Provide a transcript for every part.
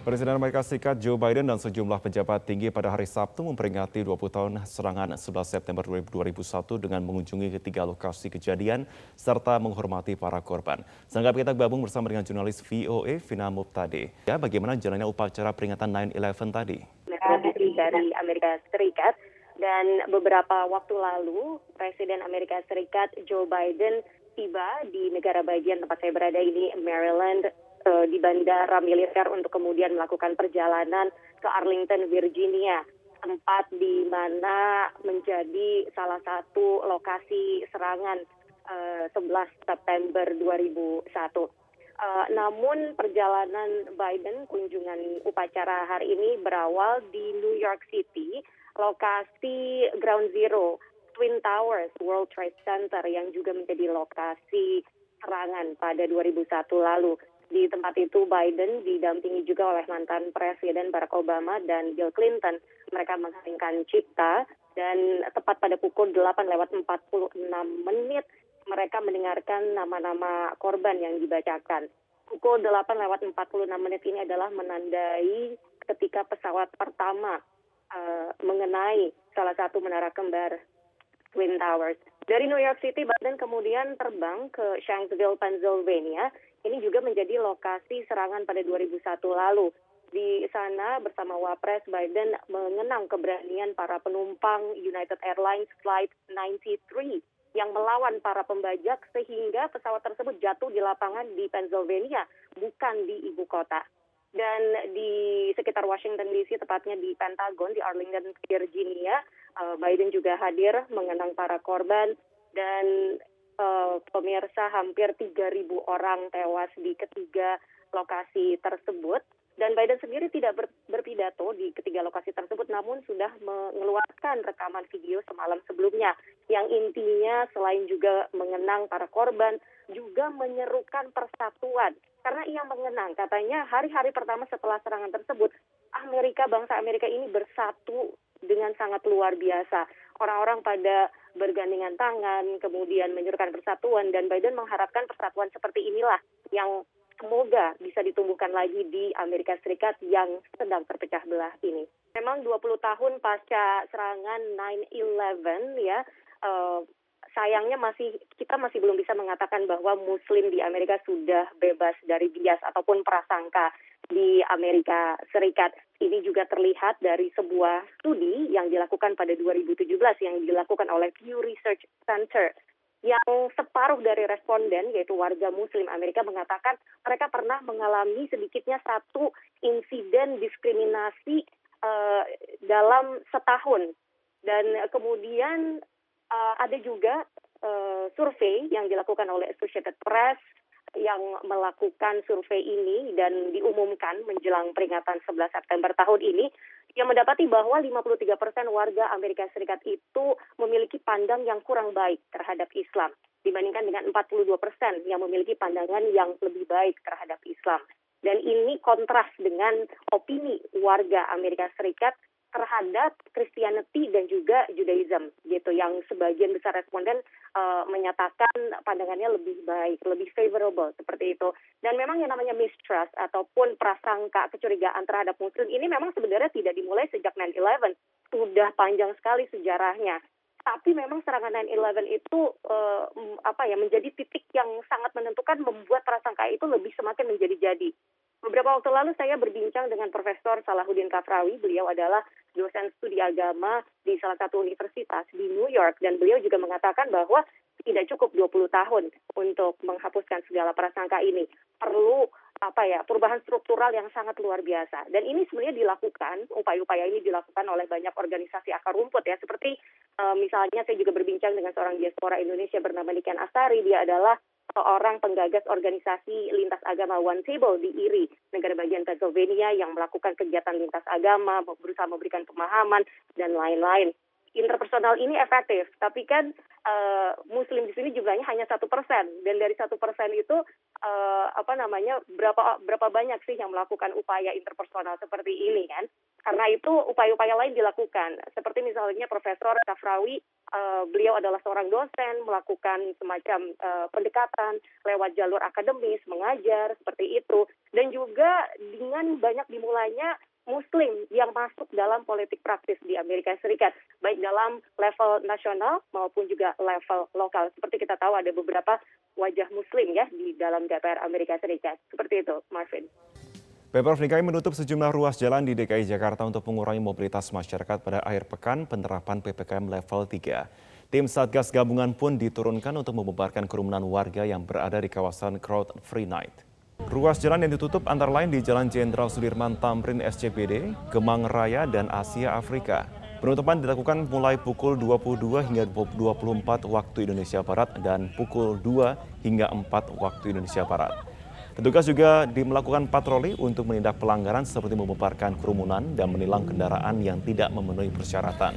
Presiden Amerika Serikat Joe Biden dan sejumlah pejabat tinggi pada hari Sabtu memperingati 20 tahun serangan 11 September 2001 dengan mengunjungi ketiga lokasi kejadian serta menghormati para korban. Sanggap kita gabung bersama dengan jurnalis VOA Vina Muptade. Ya, bagaimana jalannya upacara peringatan 9/11 tadi? Dari Amerika Serikat dan beberapa waktu lalu Presiden Amerika Serikat Joe Biden tiba di negara bagian tempat saya berada ini Maryland uh, di bandara militer untuk kemudian melakukan perjalanan ke Arlington, Virginia, tempat di mana menjadi salah satu lokasi serangan uh, 11 September 2001. Uh, namun perjalanan Biden kunjungan upacara hari ini berawal di New York City, lokasi Ground Zero Twin Towers World Trade Center yang juga menjadi lokasi serangan pada 2001 lalu. Di tempat itu Biden didampingi juga oleh mantan Presiden Barack Obama dan Bill Clinton. Mereka menghasilkan cipta dan tepat pada pukul 8 lewat 46 menit mereka mendengarkan nama-nama korban yang dibacakan. Pukul 8 lewat 46 menit ini adalah menandai ketika pesawat pertama uh, mengenai salah satu menara kembar Twin Towers. Dari New York City, Biden kemudian terbang ke Shanksville, Pennsylvania ini juga menjadi lokasi serangan pada 2001 lalu. Di sana bersama Wapres Biden mengenang keberanian para penumpang United Airlines Flight 93 yang melawan para pembajak sehingga pesawat tersebut jatuh di lapangan di Pennsylvania, bukan di ibu kota. Dan di sekitar Washington DC, tepatnya di Pentagon, di Arlington, Virginia, eh, Biden juga hadir mengenang para korban dan uh, pemirsa hampir 3.000 orang tewas di ketiga lokasi tersebut. Dan Biden sendiri tidak ber, berpidato di ketiga lokasi tersebut, namun sudah mengeluarkan rekaman video semalam sebelumnya, yang intinya selain juga mengenang para korban, juga menyerukan persatuan. Karena ia mengenang, katanya hari-hari pertama setelah serangan tersebut, Amerika, bangsa Amerika ini bersatu dengan sangat luar biasa. Orang-orang pada bergandengan tangan, kemudian menyerukan persatuan, dan Biden mengharapkan persatuan seperti inilah yang semoga bisa ditumbuhkan lagi di Amerika Serikat yang sedang terpecah belah ini. Memang 20 tahun pasca serangan 9/11 ya, uh, sayangnya masih kita masih belum bisa mengatakan bahwa Muslim di Amerika sudah bebas dari bias ataupun prasangka di Amerika Serikat. Ini juga terlihat dari sebuah studi yang dilakukan pada 2017 yang dilakukan oleh Pew Research Center yang separuh dari responden yaitu warga muslim Amerika mengatakan mereka pernah mengalami sedikitnya satu insiden diskriminasi uh, dalam setahun dan kemudian uh, ada juga uh, survei yang dilakukan oleh Associated Press yang melakukan survei ini dan diumumkan menjelang peringatan 11 September tahun ini yang mendapati bahwa 53 persen warga Amerika Serikat itu memiliki pandang yang kurang baik terhadap Islam dibandingkan dengan 42 persen yang memiliki pandangan yang lebih baik terhadap Islam. Dan ini kontras dengan opini warga Amerika Serikat terhadap Christianity dan juga Judaism gitu yang sebagian besar responden uh, menyatakan pandangannya lebih baik, lebih favorable seperti itu. Dan memang yang namanya mistrust ataupun prasangka kecurigaan terhadap muslim ini memang sebenarnya tidak dimulai sejak 9/11. Sudah panjang sekali sejarahnya. Tapi memang serangan 9/11 itu uh, apa ya menjadi titik yang sangat menentukan membuat prasangka itu lebih semakin menjadi-jadi. Beberapa waktu lalu saya berbincang dengan Profesor Salahuddin Kafrawi. Beliau adalah dosen studi agama di salah satu universitas di New York. Dan beliau juga mengatakan bahwa tidak cukup 20 tahun untuk menghapuskan segala prasangka ini. Perlu apa ya perubahan struktural yang sangat luar biasa. Dan ini sebenarnya dilakukan upaya-upaya ini dilakukan oleh banyak organisasi akar rumput ya. Seperti uh, misalnya saya juga berbincang dengan seorang diaspora Indonesia bernama Niken Astari. Dia adalah seorang penggagas organisasi lintas agama One Table di Erie, negara bagian Pennsylvania yang melakukan kegiatan lintas agama, berusaha memberikan pemahaman dan lain-lain. Interpersonal ini efektif, tapi kan uh, Muslim di sini jumlahnya hanya satu persen, dan dari satu persen itu uh, apa namanya berapa berapa banyak sih yang melakukan upaya interpersonal seperti ini kan? Karena itu upaya-upaya lain dilakukan, seperti misalnya Profesor Kafrawi uh, beliau adalah seorang dosen melakukan semacam uh, pendekatan lewat jalur akademis mengajar seperti itu dan juga dengan banyak dimulainya Muslim yang masuk dalam politik praktis di Amerika Serikat, baik dalam level nasional maupun juga level lokal. Seperti kita tahu ada beberapa wajah Muslim ya di dalam DPR Amerika Serikat. Seperti itu, Marvin. Pemprov DKI menutup sejumlah ruas jalan di DKI Jakarta untuk mengurangi mobilitas masyarakat pada akhir pekan penerapan PPKM level 3. Tim Satgas Gabungan pun diturunkan untuk membubarkan kerumunan warga yang berada di kawasan Crowd Free Night. Ruas jalan yang ditutup antara lain di Jalan Jenderal Sudirman Tamrin SCPD, Kemang Raya, dan Asia Afrika. Penutupan dilakukan mulai pukul 22 hingga 24 waktu Indonesia Barat dan pukul 2 hingga 4 waktu Indonesia Barat. Petugas juga melakukan patroli untuk menindak pelanggaran seperti membubarkan kerumunan dan menilang kendaraan yang tidak memenuhi persyaratan.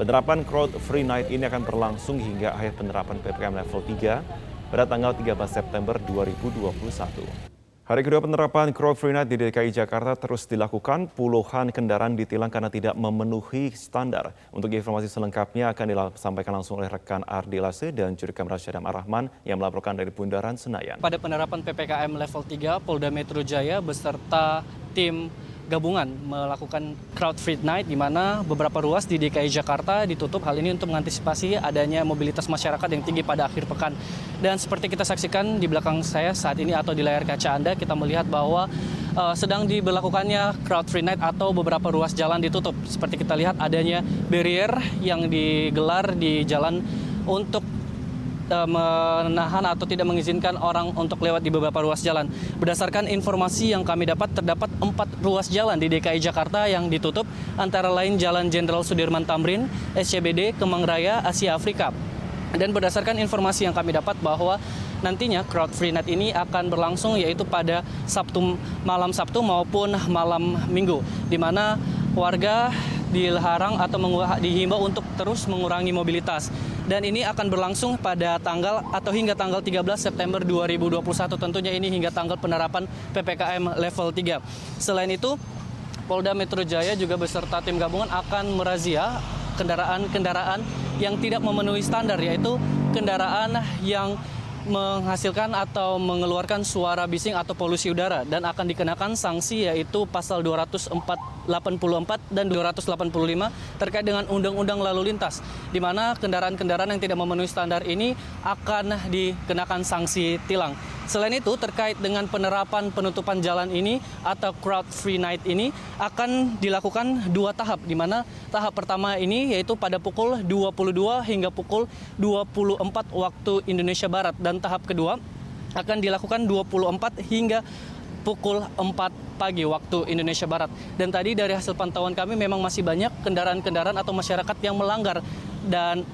Penerapan Crowd Free Night ini akan berlangsung hingga akhir penerapan PPKM level 3 pada tanggal 13 September 2021. Hari kedua penerapan Crowd Free Night di DKI Jakarta terus dilakukan. Puluhan kendaraan ditilang karena tidak memenuhi standar. Untuk informasi selengkapnya akan disampaikan langsung oleh rekan Ardi Lase dan juri kamera Syadam Arrahman yang melaporkan dari Bundaran Senayan. Pada penerapan PPKM level 3, Polda Metro Jaya beserta tim gabungan melakukan crowd free night di mana beberapa ruas di DKI Jakarta ditutup hal ini untuk mengantisipasi adanya mobilitas masyarakat yang tinggi pada akhir pekan. Dan seperti kita saksikan di belakang saya saat ini atau di layar kaca Anda kita melihat bahwa uh, sedang diberlakukannya crowd free night atau beberapa ruas jalan ditutup. Seperti kita lihat adanya barrier yang digelar di jalan untuk menahan atau tidak mengizinkan orang untuk lewat di beberapa ruas jalan. Berdasarkan informasi yang kami dapat, terdapat empat ruas jalan di DKI Jakarta yang ditutup, antara lain Jalan Jenderal Sudirman Tamrin, SCBD, Kemang Raya, Asia Afrika. Dan berdasarkan informasi yang kami dapat bahwa nantinya crowd free night ini akan berlangsung yaitu pada Sabtu malam Sabtu maupun malam Minggu di mana warga dilarang atau dihimbau untuk terus mengurangi mobilitas. Dan ini akan berlangsung pada tanggal atau hingga tanggal 13 September 2021 tentunya ini hingga tanggal penerapan PPKM level 3. Selain itu, Polda Metro Jaya juga beserta tim gabungan akan merazia kendaraan-kendaraan yang tidak memenuhi standar yaitu kendaraan yang menghasilkan atau mengeluarkan suara bising atau polusi udara dan akan dikenakan sanksi yaitu pasal 284 dan 285 terkait dengan undang-undang lalu lintas di mana kendaraan-kendaraan yang tidak memenuhi standar ini akan dikenakan sanksi tilang. Selain itu, terkait dengan penerapan penutupan jalan ini atau crowd free night ini akan dilakukan dua tahap, di mana tahap pertama ini yaitu pada pukul 22 hingga pukul 24 waktu Indonesia Barat dan tahap kedua akan dilakukan 24 hingga pukul 4 pagi waktu Indonesia Barat. Dan tadi dari hasil pantauan kami memang masih banyak kendaraan-kendaraan atau masyarakat yang melanggar dan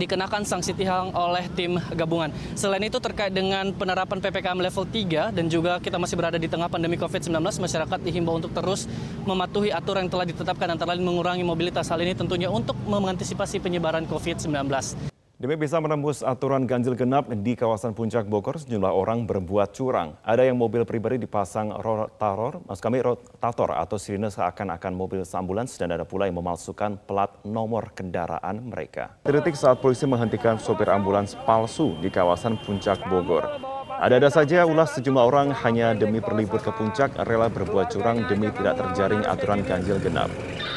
dikenakan sanksi tilang oleh tim gabungan. Selain itu terkait dengan penerapan PPKM level 3 dan juga kita masih berada di tengah pandemi COVID-19, masyarakat dihimbau untuk terus mematuhi aturan yang telah ditetapkan antara lain mengurangi mobilitas. Hal ini tentunya untuk mengantisipasi penyebaran COVID-19. Demi bisa menembus aturan ganjil genap di kawasan Puncak Bogor, sejumlah orang berbuat curang. Ada yang mobil pribadi dipasang rotator, mas kami rotator atau sirine seakan-akan mobil ambulans dan ada pula yang memalsukan plat nomor kendaraan mereka. Detik saat polisi menghentikan sopir ambulans palsu di kawasan Puncak Bogor. Ada-ada saja ulah sejumlah orang hanya demi berlibur ke puncak rela berbuat curang demi tidak terjaring aturan ganjil genap.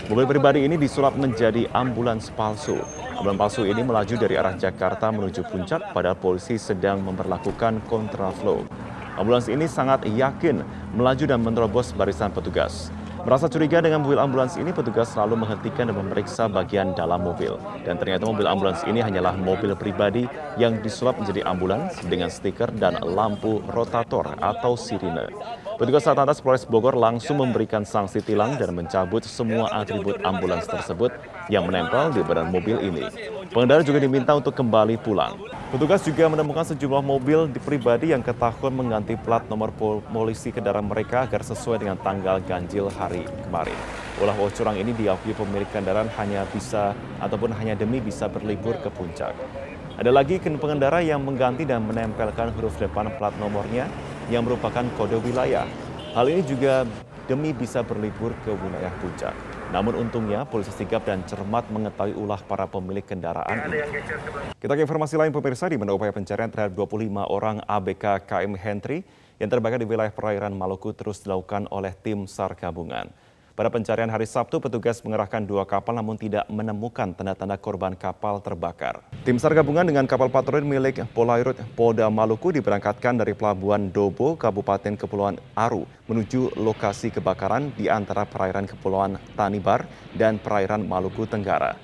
Mobil pribadi ini disulap menjadi ambulans palsu. Ambulans palsu ini melaju dari arah Jakarta menuju puncak padahal polisi sedang memperlakukan kontraflow. Ambulans ini sangat yakin melaju dan menerobos barisan petugas. Merasa curiga dengan mobil ambulans ini, petugas selalu menghentikan dan memeriksa bagian dalam mobil. Dan ternyata mobil ambulans ini hanyalah mobil pribadi yang disulap menjadi ambulans dengan stiker dan lampu rotator atau sirine. Petugas Satlantas Polres Bogor langsung memberikan sanksi tilang dan mencabut semua atribut ambulans tersebut yang menempel di badan mobil ini. Pengendara juga diminta untuk kembali pulang. Petugas juga menemukan sejumlah mobil di pribadi yang ketahuan mengganti plat nomor polisi kendaraan mereka agar sesuai dengan tanggal ganjil hari kemarin. Ulah curang ini diakui pemilik kendaraan hanya bisa ataupun hanya demi bisa berlibur ke puncak. Ada lagi pengendara yang mengganti dan menempelkan huruf depan plat nomornya yang merupakan kode wilayah. Hal ini juga demi bisa berlibur ke wilayah puncak. Namun untungnya polisi sigap dan cermat mengetahui ulah para pemilik kendaraan ini. Kita ke informasi lain pemirsa di mana upaya pencarian terhadap 25 orang ABK KM Henry yang terbakar di wilayah perairan Maluku terus dilakukan oleh tim SAR gabungan. Pada pencarian hari Sabtu, petugas mengerahkan dua kapal namun tidak menemukan tanda-tanda korban kapal terbakar. Tim SAR gabungan dengan kapal patroli milik Polairut Polda Maluku diberangkatkan dari Pelabuhan Dobo, Kabupaten Kepulauan Aru, menuju lokasi kebakaran di antara perairan Kepulauan Tanibar dan perairan Maluku Tenggara.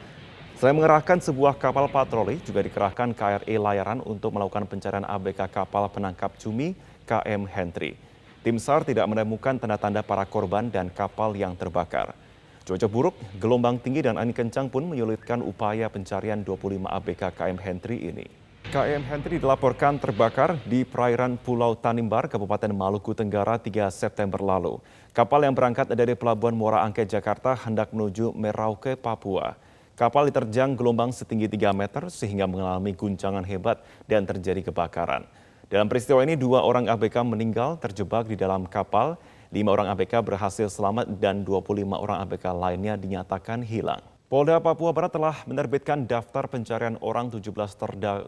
Selain mengerahkan sebuah kapal patroli, juga dikerahkan KRI Layaran untuk melakukan pencarian ABK kapal penangkap cumi KM Henry. Tim SAR tidak menemukan tanda-tanda para korban dan kapal yang terbakar. Cuaca buruk, gelombang tinggi dan angin kencang pun menyulitkan upaya pencarian 25 ABK KM Henry ini. KM Henry dilaporkan terbakar di perairan Pulau Tanimbar, Kabupaten Maluku Tenggara 3 September lalu. Kapal yang berangkat dari Pelabuhan Muara Angke, Jakarta hendak menuju Merauke, Papua. Kapal diterjang gelombang setinggi 3 meter sehingga mengalami guncangan hebat dan terjadi kebakaran. Dalam peristiwa ini, dua orang ABK meninggal terjebak di dalam kapal, lima orang ABK berhasil selamat dan 25 orang ABK lainnya dinyatakan hilang. Polda Papua Barat telah menerbitkan daftar pencarian orang 17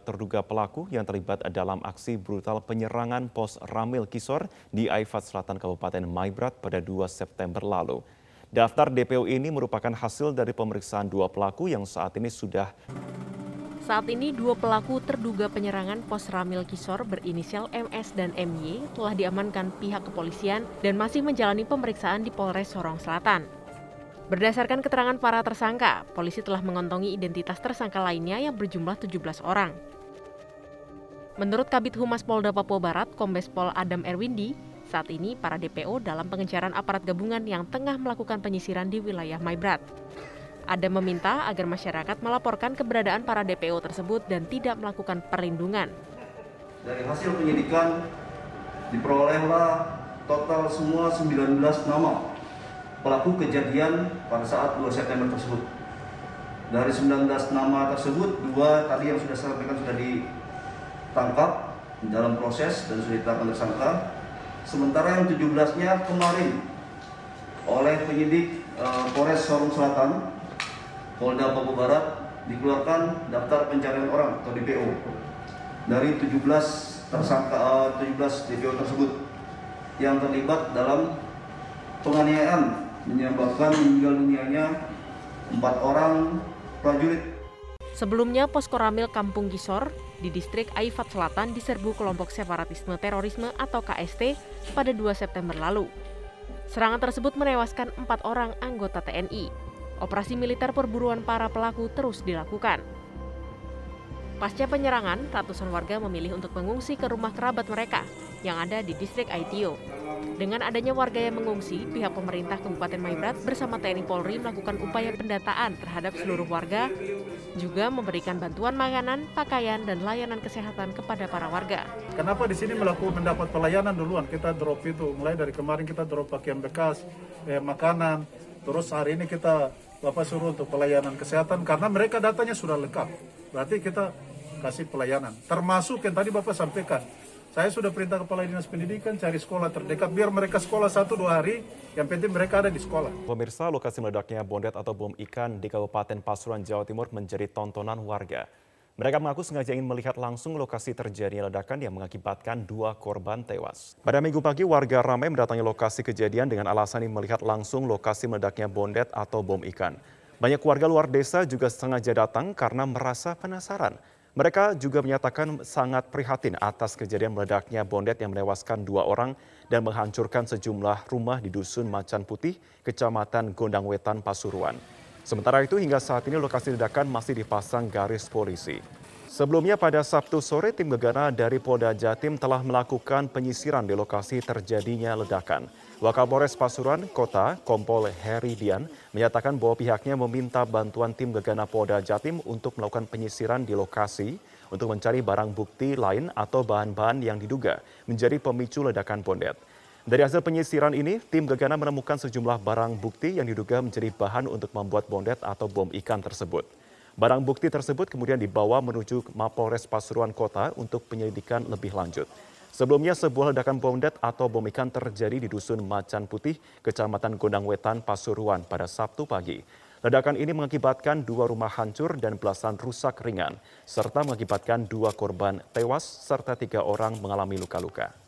terduga pelaku yang terlibat dalam aksi brutal penyerangan pos Ramil Kisor di Aifat Selatan Kabupaten Maibrat pada 2 September lalu. Daftar DPO ini merupakan hasil dari pemeriksaan dua pelaku yang saat ini sudah saat ini dua pelaku terduga penyerangan pos Ramil Kisor berinisial MS dan MY telah diamankan pihak kepolisian dan masih menjalani pemeriksaan di Polres Sorong Selatan. Berdasarkan keterangan para tersangka, polisi telah mengontongi identitas tersangka lainnya yang berjumlah 17 orang. Menurut Kabit Humas Polda Papua Barat, Kombes Pol Adam Erwindi, saat ini para DPO dalam pengejaran aparat gabungan yang tengah melakukan penyisiran di wilayah Maibrat. Ada meminta agar masyarakat melaporkan keberadaan para DPO tersebut dan tidak melakukan perlindungan. Dari hasil penyidikan diperolehlah total semua 19 nama pelaku kejadian pada saat 2 September tersebut. Dari 19 nama tersebut, dua tadi yang sudah saya sampaikan sudah ditangkap dalam proses dan sudah ditetapkan tersangka. Sementara yang 17-nya kemarin oleh penyidik uh, Polres Sorong Selatan Polda Papua Barat dikeluarkan daftar pencarian orang atau DPO dari 17 tersangka 17 eh, DPO tersebut yang terlibat dalam penganiayaan menyebabkan meninggal dunianya empat orang prajurit. Sebelumnya, pos Koramil Kampung Gisor di distrik Aifat Selatan diserbu kelompok separatisme terorisme atau KST pada 2 September lalu. Serangan tersebut menewaskan empat orang anggota TNI. Operasi militer perburuan para pelaku terus dilakukan. Pasca penyerangan, ratusan warga memilih untuk mengungsi ke rumah kerabat mereka yang ada di distrik Aitio. Dengan adanya warga yang mengungsi, pihak pemerintah Kabupaten Maibrat bersama TNI Polri melakukan upaya pendataan terhadap seluruh warga, juga memberikan bantuan makanan, pakaian, dan layanan kesehatan kepada para warga. Kenapa di sini melakukan mendapat pelayanan duluan? Kita drop itu, mulai dari kemarin kita drop pakaian bekas, eh, makanan, terus hari ini kita Bapak suruh untuk pelayanan kesehatan karena mereka datanya sudah lengkap. Berarti kita kasih pelayanan. Termasuk yang tadi Bapak sampaikan, saya sudah perintah kepala dinas pendidikan cari sekolah terdekat biar mereka sekolah satu dua hari, yang penting mereka ada di sekolah. Pemirsa, lokasi meledaknya bondet atau bom ikan di Kabupaten Pasuruan, Jawa Timur menjadi tontonan warga. Mereka mengaku sengaja ingin melihat langsung lokasi terjadinya ledakan yang mengakibatkan dua korban tewas. Pada minggu pagi, warga ramai mendatangi lokasi kejadian dengan alasan ingin melihat langsung lokasi meledaknya bondet atau bom ikan. Banyak warga luar desa juga sengaja datang karena merasa penasaran. Mereka juga menyatakan sangat prihatin atas kejadian meledaknya bondet yang menewaskan dua orang dan menghancurkan sejumlah rumah di Dusun Macan Putih, Kecamatan Gondang Wetan, Pasuruan. Sementara itu hingga saat ini lokasi ledakan masih dipasang garis polisi. Sebelumnya pada Sabtu sore tim gegana dari Polda Jatim telah melakukan penyisiran di lokasi terjadinya ledakan. Wakapolres Pasuruan Kota Kompol Heri Dian menyatakan bahwa pihaknya meminta bantuan tim gegana Polda Jatim untuk melakukan penyisiran di lokasi untuk mencari barang bukti lain atau bahan-bahan yang diduga menjadi pemicu ledakan bondet. Dari hasil penyisiran ini, tim Gegana menemukan sejumlah barang bukti yang diduga menjadi bahan untuk membuat bondet atau bom ikan tersebut. Barang bukti tersebut kemudian dibawa menuju Mapolres Pasuruan Kota untuk penyelidikan lebih lanjut. Sebelumnya, sebuah ledakan bom det atau bom ikan terjadi di Dusun Macan Putih, Kecamatan Gondang Wetan, Pasuruan pada Sabtu pagi. Ledakan ini mengakibatkan dua rumah hancur dan belasan rusak ringan, serta mengakibatkan dua korban tewas serta tiga orang mengalami luka-luka.